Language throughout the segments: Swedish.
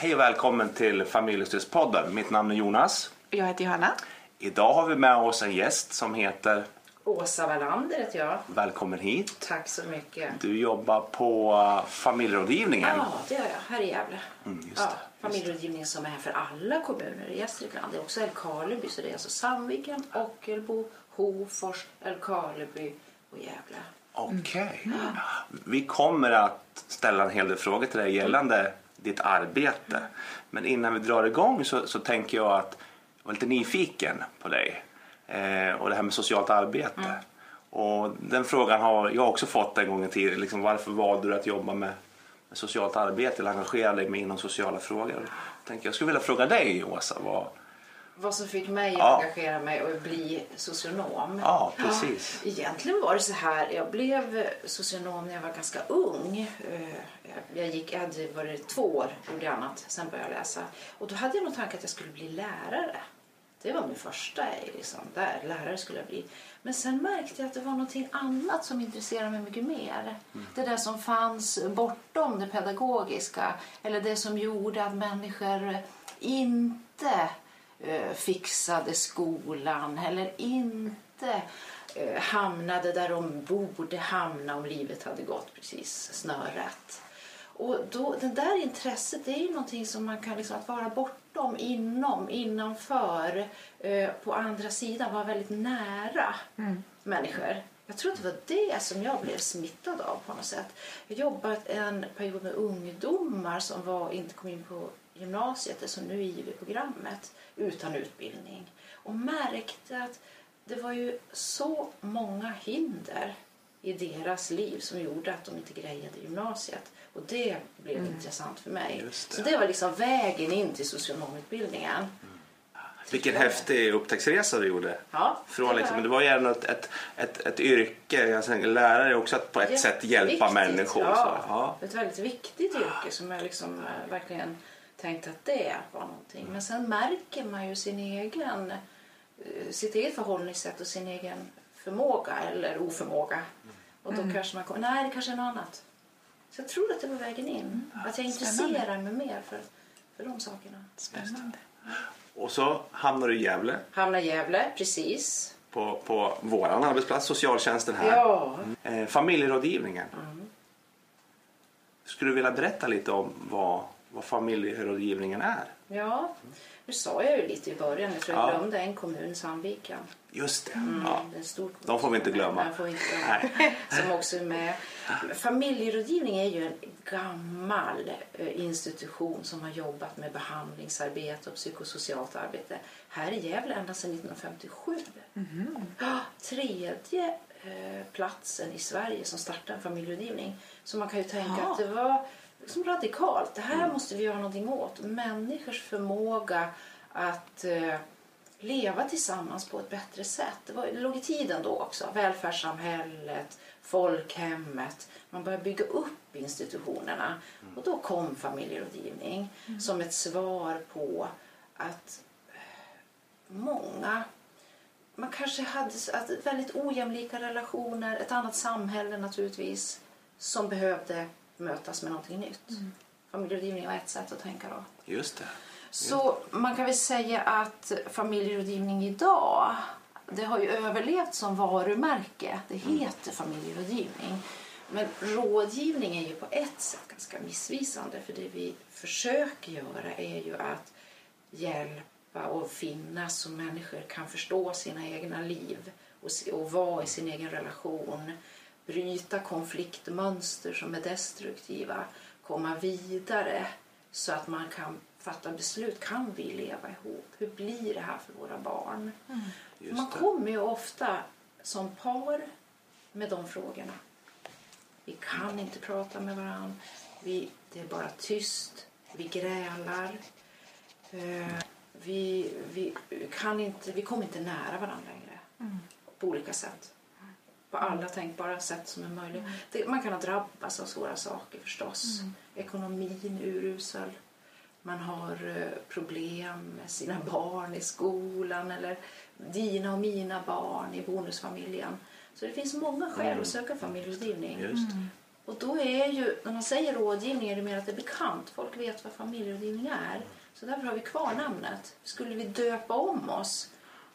Hej och välkommen till Familjestödspodden. Mitt namn är Jonas. Jag heter Johanna. Idag har vi med oss en gäst som heter Åsa Wallander heter jag. Välkommen hit. Tack så mycket. Du jobbar på uh, familjerådgivningen. Ja, det gör jag. Här i Gävle. Mm, just ja, det, familjerådgivningen som är här för alla kommuner i Gästrikland. Det är också Älvkarleby, så det är alltså Sandviken, Ockelbo, Hofors, Älvkarleby och Gävle. Okej. Vi kommer att ställa en hel del frågor till dig gällande ditt arbete. Men innan vi drar igång så, så tänker jag att jag var lite nyfiken på dig eh, och det här med socialt arbete. Och den frågan har jag också fått en gång i tiden. Liksom, varför valde du att jobba med, med socialt arbete eller engagera dig med inom sociala frågor? Jag, tänker, jag skulle vilja fråga dig Åsa. Vad, Vad som fick mig att Ja. engagera mig och bli socionom. ja, precis. Egentligen var det så här, jag blev socionom när jag var ganska ung. Eh, Jag gick, jag hade varit två år, gjorde annat, sen började jag läsa. Och då hade jag nog tanken att jag skulle bli lärare. Det var min första, liksom, där, lärare skulle jag bli. Men sen märkte jag att det var någonting annat som intresserade mig mycket mer. Det där som fanns bortom det pedagogiska. Eller det som gjorde att människor inte fixade skolan eller inte eh, hamnade där de borde hamna om livet hade gått precis snörrätt. Och då, det där intresset det är ju någonting som man kan liksom, att vara bortom, inom, innanför, eh, på andra sidan, vara väldigt nära människor. Jag tror att det var det som jag blev smittad av på något sätt. Jag jobbade en period med ungdomar som var, inte kom in på gymnasiet, alltså nu i IV-programmet, utan utbildning. Och märkte att det var ju så många hinder i deras liv som gjorde att de inte grejade gymnasiet. Och det blev intressant för mig. Det. Så det var liksom vägen in till socionomutbildningen. Vilken häftig upptäcktsresa du gjorde. Ja, Från det var- liksom, det var ju ett, ett, ett, ett yrke, jag tänker, lärare är också att på ett sätt hjälpa människor. Ja, Så, ja. Ett väldigt viktigt yrke som jag liksom eh, verkligen tänkte att det var någonting. Men sen märker man ju sin egen, eh, sitt eget förhållningssätt och sin egen förmåga eller oförmåga. Och då kanske man kommer, nej det kanske är något annat. Så jag tror att det var vägen in. att jag intresserar mig mer för, för de sakerna. Spännande. Och så hamnar du i Gävle Hamna i Gävle, precis. på, på vår arbetsplats, socialtjänsten här. Ja, Eh, familjerådgivningen. Skulle du vilja berätta lite om vad, vad familjerådgivningen är? ja. Nu sa jag ju lite i början, jag tror jag Ja. glömde en kommun, Sandviken. Just det. Mm, Ja. det är en stor De får vi inte glömma. Nej, får inte glömma. Som också är med. Familjerådgivning är ju en gammal eh, institution som har jobbat med behandlingsarbete och psykosocialt arbete här i Gävle ända sedan 1957. Ja, Tredje eh, platsen i Sverige som startade en familjerådgivning. Så man kan ju tänka Ja. att det var liksom radikalt. Det här måste vi göra någonting åt. Människors förmåga att eh, leva tillsammans på ett bättre sätt. Det, var, det låg i tiden då också. Välfärdssamhället, folkhemmet. Man började bygga upp institutionerna. Och då kom familjerådgivning som ett svar på att eh, många man kanske hade väldigt ojämlika relationer, ett annat samhälle naturligtvis, som behövde mötas med någonting nytt. Familjerådgivning var ett sätt att tänka då. Just det. Så man kan väl säga att familjerådgivning idag det har ju överlevt som varumärke. Det heter familjerådgivning. Men rådgivning är ju på ett sätt ganska missvisande för det vi försöker göra är ju att hjälpa och finnas så människor kan förstå sina egna liv och, se- och vara i sin egen relation. Bryta konfliktmönster som är destruktiva. Komma vidare så att man kan fatta beslut. Kan vi leva ihop? Hur blir det här för våra barn? Just man kommer ju ofta som par med de frågorna. Vi kan inte prata med varandra. Vi, det är bara tyst. Vi grälar. Eh, vi, vi, kan inte, vi kommer inte nära varandra längre. På olika sätt. På alla tänkbara sätt som är möjliga. Det, man kan ha drabbats av svåra saker förstås. Ekonomin är urusel. Man har eh, problem med sina barn i skolan eller dina och mina barn i bonusfamiljen. Så det finns många skäl att söka familjerådgivning. Just det. Och då är ju, när man säger rådgivning är det mer att det är bekant. Folk vet vad familjerådgivning är. Så därför har vi kvar namnet. Skulle vi döpa om oss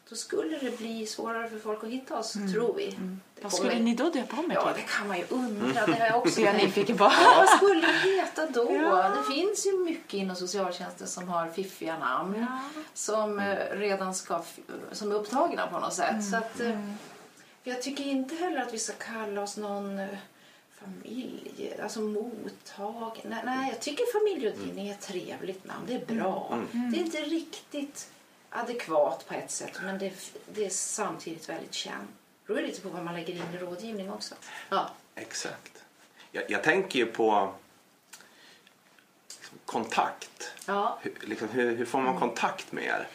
då skulle det bli svårare för folk att hitta oss, tror vi. Det Vad skulle ni då döpa om er Ja, till? det kan man ju undra. Det har jag också jag nyfiken på. Ja, vad skulle det heta då? Ja. Det finns ju mycket inom socialtjänsten som har fiffiga namn som eh, redan ska, som är upptagna på något sätt. Så att, eh, för jag tycker inte heller att vi ska kalla oss någon eh, familj, alltså mottag. Nej, nej, jag tycker familjerådgivning är ett trevligt namn. Det är bra. Det är inte riktigt adekvat på ett sätt men det, det är samtidigt väldigt känt. Det beror lite på vad man lägger in i rådgivning också. Ja. Exakt. Jag, jag tänker ju på liksom, kontakt. Ja, Hur, liksom, hur, hur får man kontakt med er?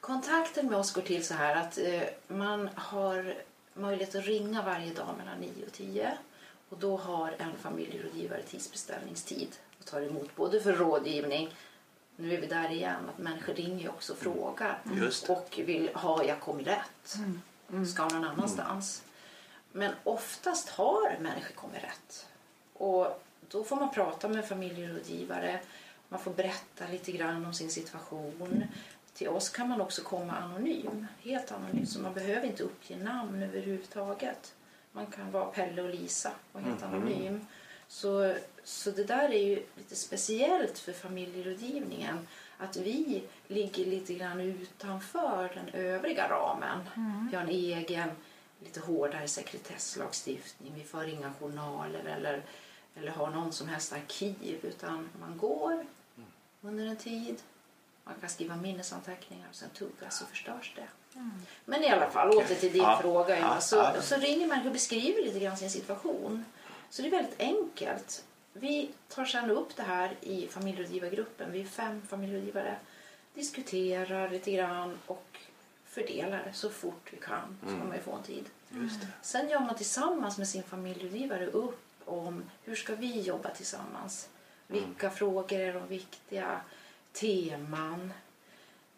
kontakten med oss går till så här att eh, man har möjlighet att ringa varje dag mellan 9 och 10 och då har en familjerådgivare tidsbeställningstid och tar emot både för rådgivning nu är vi där igen, att människor ringer också och frågar Just det. och vill ha jag kommit rätt? Ska någon annanstans? Men oftast har människor kommit rätt. Och då får man prata med familjerådgivare. Man får berätta lite grann om sin situation. Till oss kan man också komma anonym, helt anonym, så man behöver inte uppge namn överhuvudtaget. Man kan vara Pelle och Lisa och helt anonym. Så, så det där är ju lite speciellt för familjerådgivningen. Att vi ligger lite grann utanför den övriga ramen. Vi har en egen, lite hårdare sekretesslagstiftning. Vi för inga journaler eller, eller har någon som helst arkiv. Utan man går under en tid. Man kan skriva minnesanteckningar och sen tuggas och förstörs det. Men i alla fall, åter till din Ja, fråga. ja, så, ja. så ringer människor och beskriver lite grann sin situation. Så det är väldigt enkelt. Vi tar sedan upp det här i familjerådgivargruppen. Vi är fem familjerådgivare. Diskuterar lite grann och fördelar så fort vi kan. Så kan man ju få en tid. Sen gör man tillsammans med sin familjerådgivare upp om hur ska vi jobba tillsammans. Vilka frågor är de viktiga? Teman.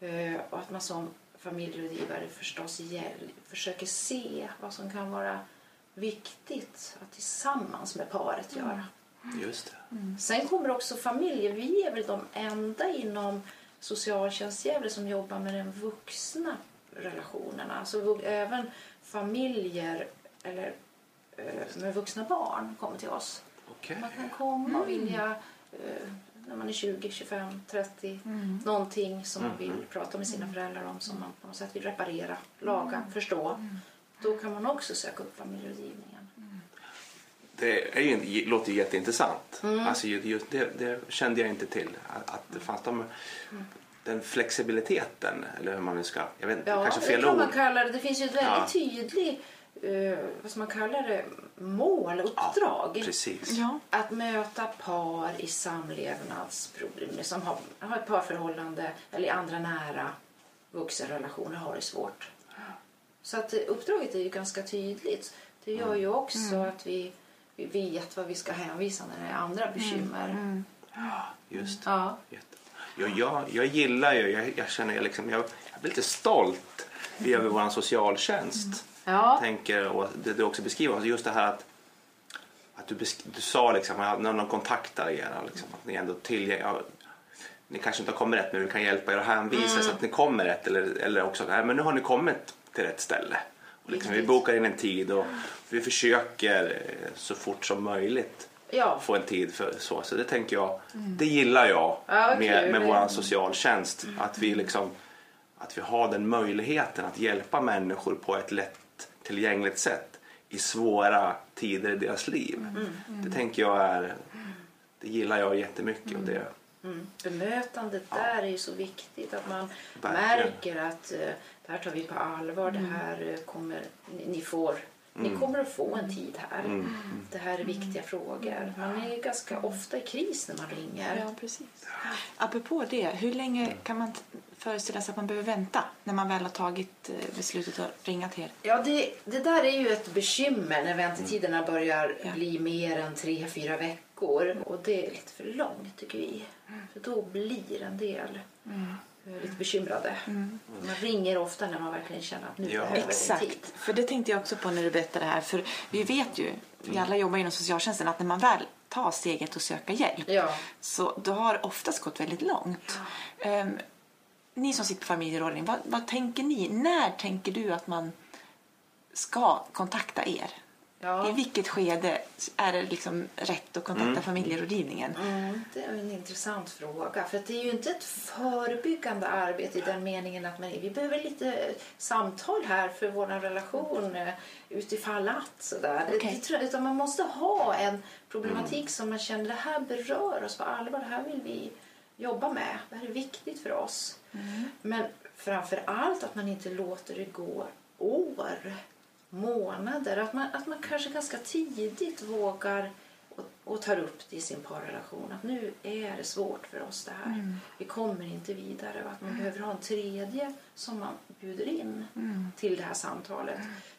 Eh, Och att man som familjerådgivare förstås försöker se vad som kan vara viktigt att tillsammans med paret göra. Just det. Sen kommer också familjer. Vi är väl de enda inom socialtjänst Gävle som jobbar med den vuxna relationerna. Alltså vu- även familjer eller, eh, med vuxna barn kommer till oss. Okej. Man kan komma och vilja eh, när man är 20, 25, 30 någonting som man vill prata med sina föräldrar om som man på något sätt vill reparera, laga, förstå. Då kan man också söka upp familjerådgivningen. Det är ju, låter ju jätteintressant. Alltså, ju- just det, det kände jag inte till. Att, det fanns de, den flexibiliteten, eller hur man nu ska... Jag vet inte, Ja, kanske det fel kan ord. man kalla det. Det finns ju ett väldigt Ja. tydligt eh, vad ska man kalla det, mål, uppdrag. Precis. Ja. att möta par i samlevnadsproblem som har, har ett parförhållande eller i andra nära vuxenrelationer har det svårt. Så att uppdraget är ju ganska tydligt. Det gör ju också att vi, vi vet vad vi ska hänvisa när det är andra bekymmer. Just det. Ja. Jag, jag, jag gillar ju, jag, jag känner jag liksom, jag, jag blir lite stolt över vår socialtjänst. Ja. Tänker, och det du också beskriver, alltså just det här att, att du, besk, du sa liksom, att när någon kontaktar er, liksom, att ni ändå tillgängliga. Ja, ni kanske inte har kommit rätt men vi kan hjälpa er att hänvisa så att ni kommer rätt eller, eller också, nej men nu har ni kommit till rätt ställe. Och liksom, vi bokar in en tid och vi försöker eh, så fort som möjligt Ja. få en tid för så. Så det tänker jag, det gillar jag Ja, vad med, med vår socialtjänst. Att vi liksom att vi har den möjligheten att hjälpa människor på ett lätt tillgängligt sätt i svåra tider i deras liv. Det tänker jag är, det gillar jag jättemycket. Och det, Mm. Bemötandet där är ju så viktigt. Att man Verkligen. märker att eh, det här tar vi på allvar. Det här eh, kommer, ni, ni, får, ni kommer att få en tid här. Det här är viktiga frågor. Man är ju ganska ofta i kris när man ringer. Ja, precis. Apropå det, hur länge kan man föreställa sig att man behöver vänta när man väl har tagit eh, beslutet att ringa till er? Ja, det, det där är ju ett bekymmer när väntetiderna börjar Ja. bli mer än tre, fyra veckor. Och det är lite för långt tycker vi. För då blir en del eh, lite bekymrade. Man ringer ofta när man verkligen känner att nu Ja. behöver det tid. Exakt, för det tänkte jag också på när du berättade det här. För vi vet ju, vi alla jobbar inom socialtjänsten, att när man väl tar steget och söka hjälp Ja. så då har oftast gått väldigt långt. Ehm, ni som sitter på familjerådgivning, vad, vad tänker ni? När tänker du att man ska kontakta er? Ja. I vilket skede är det liksom rätt att kontakta Mm. familjerådgivningen? Mm, det är en intressant fråga. För att det är ju inte ett förebyggande arbete i den meningen att man, vi behöver lite samtal här för vår relation eh, utifall att. Sådär. Det- Okej. Det, utan man måste ha en problematik som man känner det här berör oss på allvar. Det här vill vi jobba med. Det här är viktigt för oss. Men framför allt att man inte låter det gå år, månader. Att man, att man kanske ganska tidigt vågar och, och tar upp det i sin parrelation. Att nu är det svårt för oss det här. Vi kommer inte vidare. Och att man behöver ha en tredje som man bjuder in till det här samtalet.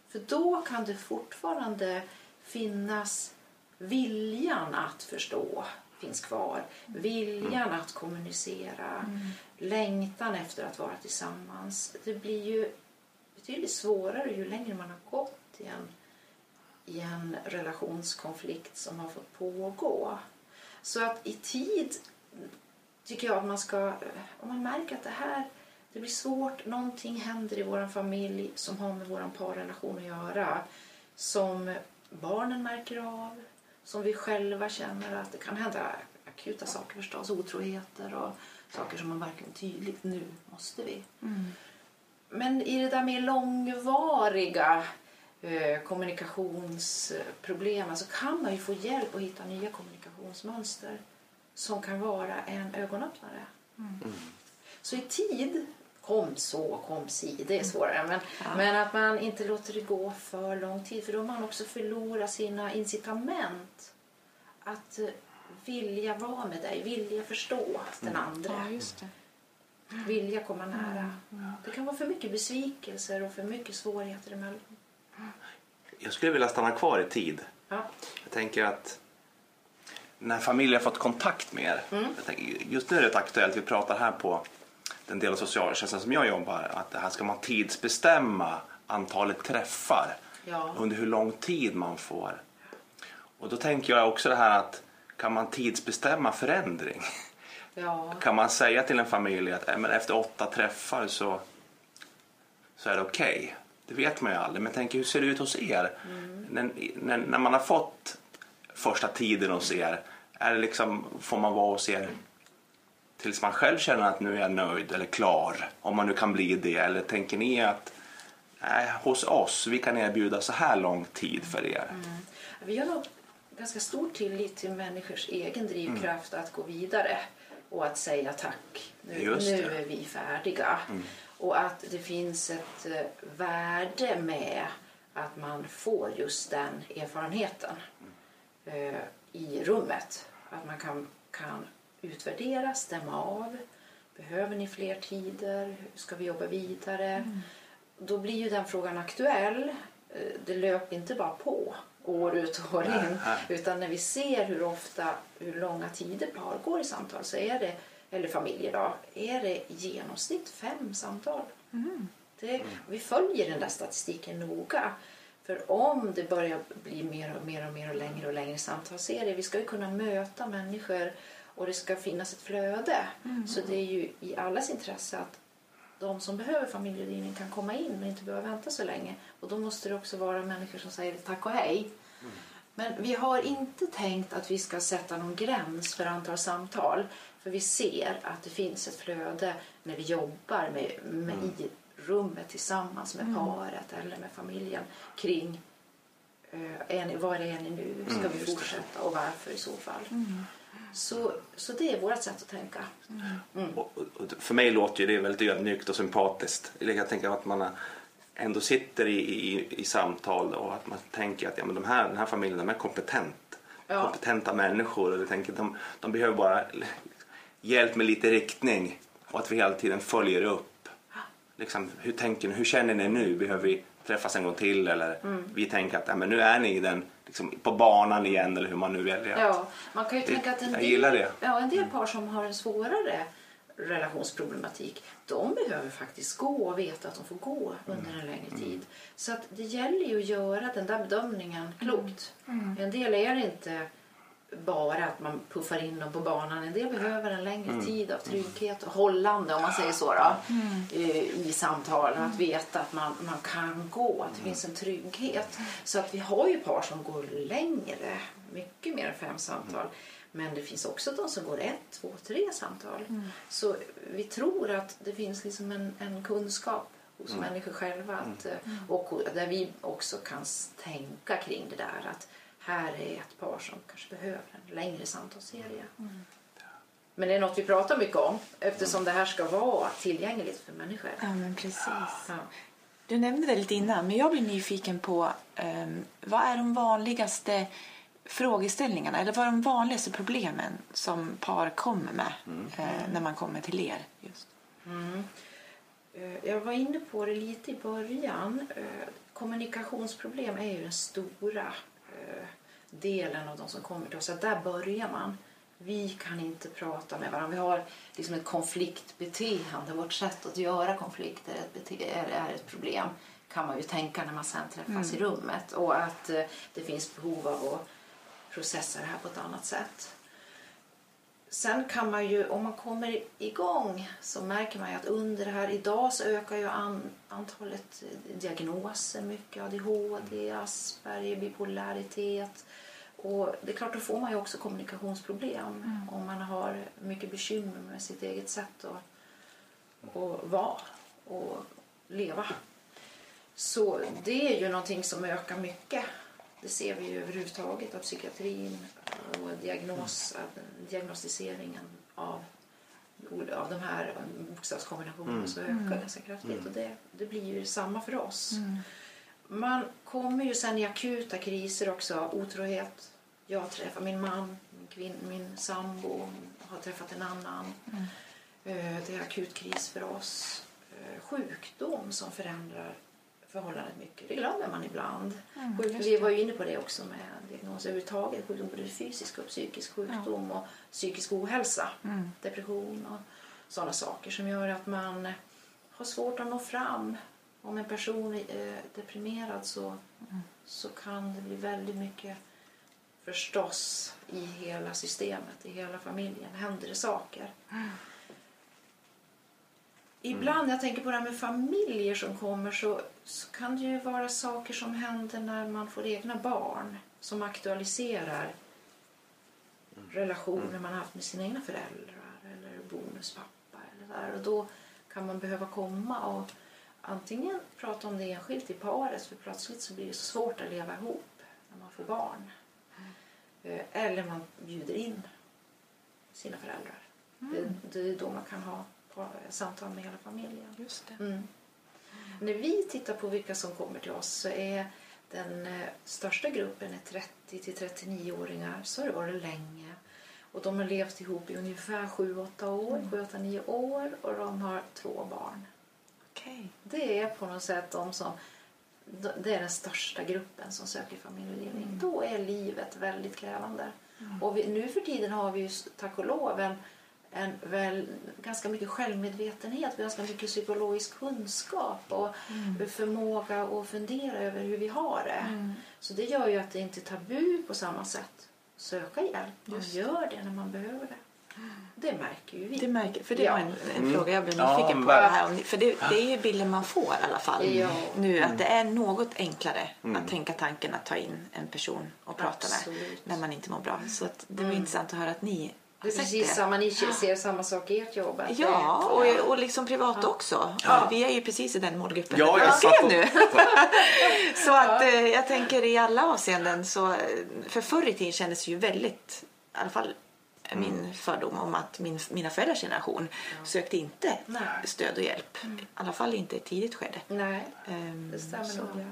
För då kan det fortfarande finnas viljan att förstå finns kvar. Viljan att kommunicera. Längtan efter att vara tillsammans. Det blir ju betydligt svårare ju längre man har gått i en, i en relationskonflikt som har fått pågå. Så att i tid tycker jag att man ska, om man märker att det här det blir svårt, någonting händer i vår familj som har med vår parrelation att göra som barnen märker av, som vi själva känner att det kan hända akuta saker förstås, otroheter och saker som man verkligen tydligt, nu måste vi. Mm. Men i det där mer långvariga eh, kommunikationsproblemen så kan man ju få hjälp att hitta nya kommunikationsmönster som kan vara en ögonöppnare. Så i tid, kom så, kom si, det är svårare. Men, men att man inte låter det gå för lång tid för då har man också förlorat sina incitament att eh, vilja vara med dig, vilja förstå den andra Ja, just det. Vilja komma nära. Det kan vara för mycket besvikelser och för mycket svårigheter emellan. Jag skulle vilja stanna kvar i tid. Ja. Jag tänker att när familjen har fått kontakt med er. Jag tänker, just nu är det aktuellt. Vi pratar här på den del av socialtjänsten som jag jobbar. Att det här ska man tidsbestämma antalet träffar. Ja. Under hur lång tid man får. Och då tänker jag också det här att kan man tidsbestämma förändring? Ja. Kan man säga till en familj att "Eh, men efter åtta träffar så, så är det okej? Det vet man ju aldrig. Men tänk hur ser det ut hos er? När, när, när man har fått första tiden hos er, är det liksom, får man vara hos er tills man själv känner att nu är jag nöjd eller klar? Om man nu kan bli det. Eller tänker ni att nej, hos oss, vi kan erbjuda så här lång tid för er? Vi har nog ganska stor tillit till människors egen drivkraft att gå vidare och att säga tack. Nu, nu. Mm. är vi färdiga. Och att det finns ett eh, värde med att man får just den erfarenheten eh, i rummet. Att man kan, kan utvärdera, stämma av. Behöver ni fler tider? Hur ska vi jobba vidare? Då blir ju den frågan aktuell. Eh, Det löper inte bara på år ut och år in. Utan när vi ser hur ofta, hur långa tider par går i samtal så är det, eller familjer då, är det i genomsnitt fem samtal. Det, vi följer den där statistiken noga. För om det börjar bli mer och mer och mer och längre och längre samtalsserier, vi ska ju kunna möta människor och det ska finnas ett flöde. Så det är ju i allas intresse att de som behöver familjerådgivning kan komma in och inte behöva vänta så länge. Och då måste det också vara människor som säger tack och hej. Men vi har inte tänkt att vi ska sätta någon gräns för antal samtal. För vi ser att det finns ett flöde när vi jobbar med, med i rummet tillsammans med paret eller med familjen kring eh, är ni, var är ni nu? Ska Mm, vi fortsätta och varför i så fall? Så, så det är vårt sätt att tänka. Och, och, och för mig låter ju det väldigt ödmjukt och sympatiskt. Jag tänker att man ändå sitter i, i, i samtal och att man tänker att ja, men de här, den här familjen de är kompetent. Ja. kompetenta människor. Och jag tänker, de, de behöver bara hjälp med lite riktning och att vi hela tiden följer upp. Liksom, hur tänker ni? Hur känner ni nu? Behöver vi träffas en gång till? Eller Mm. vi tänker att ja, men nu är ni i den, liksom, på banan igen eller hur man nu väljer. Ja, man kan ju Det- tänka att en jag del, gillar det. Ja, en del par som har en svårare relationsproblematik, de behöver faktiskt gå och veta att de får gå under en längre tid. Så att det gäller ju att göra den där bedömningen klokt. En del är inte bara att man puffar in dem på banan. En del behöver en längre tid av trygghet och hållande om man säger så då, eh, i samtal. Att veta att man, man kan gå, att det finns en trygghet. Så att vi har ju par som går längre, mycket mer än fem samtal. Men det finns också de som går ett, två, tre samtal. Så vi tror att det finns liksom en, en kunskap hos människor själva. Att, eh, och där vi också kan tänka kring det där att här är ett par som kanske behöver en längre samtalsserie. Men det är något vi pratar mycket om eftersom det här ska vara tillgängligt för människor. Ja, men precis. Ja. Du nämnde det lite innan, men jag blir nyfiken på ehm, vad är de vanligaste frågeställningarna eller vad är de vanligaste problemen som par kommer med eh, när man kommer till er? Just. Eh, Jag var inne på det lite i början. Eh, Kommunikationsproblem är ju den stora delen av de som kommer till oss. Så Där börjar man. Vi kan inte prata med varandra. Vi har liksom ett konfliktbeteende. Vårt sätt att göra konflikter är ett, problem kan man ju tänka när man sen träffas i rummet. Och att eh, det finns behov av att processa det här på ett annat sätt. Sen kan man ju, om man kommer igång så märker man ju att under det här, idag så ökar ju an, antalet diagnoser mycket. ADHD, Asperger, bipolaritet. Och det är klart, då får man ju också kommunikationsproblem om man har mycket bekymmer med sitt eget sätt att, att vara och leva. Så det är ju någonting som ökar mycket. Det ser vi ju överhuvudtaget av psykiatrin och diagnos, diagnostiseringen av, av de här bokstavskombinationerna så ökar ganska kraftigt. Och det, det blir ju samma för oss. Man kommer ju sen i akuta kriser också. Otrohet. Jag träffar min man, min, kvinn, min sambo har träffat en annan. Eh, Det är akut kris för oss. Eh, Sjukdom som förändrar förhållandet mycket. Det glömmer man ibland. Sjuk, vi var ju inne på det också med diagnoser överhuvudtaget. Sjukdom, både fysisk och psykisk sjukdom och psykisk ohälsa. Depression och sådana saker som gör att man har svårt att nå fram. Om en person är eh, deprimerad så, så kan det bli väldigt mycket förstås i hela systemet, i hela familjen. Händer det saker. Ibland när jag tänker på det här med familjer som kommer så, så kan det ju vara saker som händer när man får egna barn som aktualiserar relationer man har haft med sina egna föräldrar eller bonuspappa. Eller där. Och då kan man behöva komma och antingen prata om det enskilt i paret för plötsligt så blir det så svårt att leva ihop när man får barn. Eh, Eller man bjuder in sina föräldrar. Det, det är då man kan ha samtal med hela familjen. Just. Mm. När vi tittar på vilka som kommer till oss så är den eh, största gruppen är 30 till 39-åringar. Så har det varit länge. Och de har levt ihop i ungefär 7-8 år, 7-8-9 år och de har två barn. Okej. Det är på något sätt de som det är den största gruppen som söker familjedelning. Då är livet väldigt krävande. Och vi, nu för tiden har vi ju tack och lov en, en väl, ganska mycket självmedvetenhet, ganska mycket psykologisk kunskap och förmåga att fundera över hur vi har det. Så det gör ju att det inte är tabu på samma sätt. Söka hjälp. Man Just. gör det när man behöver det. Det märker ju vi. Det märker, för det Ja. var en, en fråga jag blev Ja, nyfiken på. verkligen. Här, för det, det är ju bilden man får i alla fall. Ja. Nu att det är något enklare att tänka tanken att ta in en person och prata med Absolut. när man inte mår bra. Så att det var intressant att höra att ni Det är precis det. samma, ni ser samma sak i ert jobb. Ja, det- och, och liksom privat också. Ja. Vi är ju precis i den målgruppen Ja, jag satt och- nu. så att eh, jag tänker i alla avseenden så, eh, för förr i tiden kändes det ju väldigt, i alla fall min fördom om att min, mina föräldrars generation sökte inte Nej. stöd och hjälp. I alla fall inte i ett tidigt skede. Nej, Ehm, det stämmer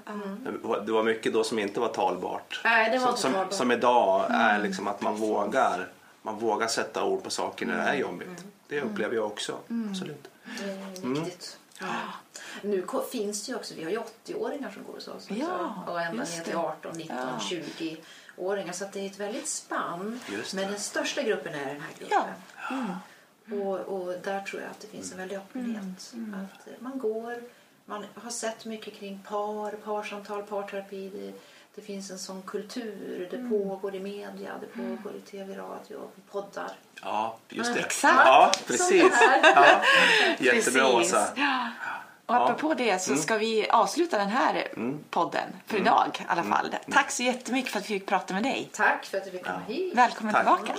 ja. Mm. Det var mycket då som inte var talbart. Nej, det var som, talbart. som idag är liksom att man vågar, man vågar sätta ord på saker när det är jobbigt. Det upplever jag också. Absolut. Det är viktigt. Ja. Nu finns det ju också, vi har ju 80-åringar som går hos oss. Ja, och ända ner till det. 18, 19, Ja. 20-åringar. Så att det är ett väldigt spann. Men den största gruppen är den här gruppen. Ja. Och, och där tror jag att det finns en väldig öppenhet. Att eh, man går, man har sett mycket kring par, parsamtal, parterapi. Det, det finns en sån kultur. Det pågår i media, det pågår i tv, radio, poddar. Ja, just det. Exakt. Ja, precis. Ja. Jättebra. Åsa. Ja. Och apropå det så ska vi avsluta den här podden för idag i alla fall. Tack så jättemycket för att vi fick prata med dig. Tack för att du fick komma hit. Välkommen Tack. tillbaka.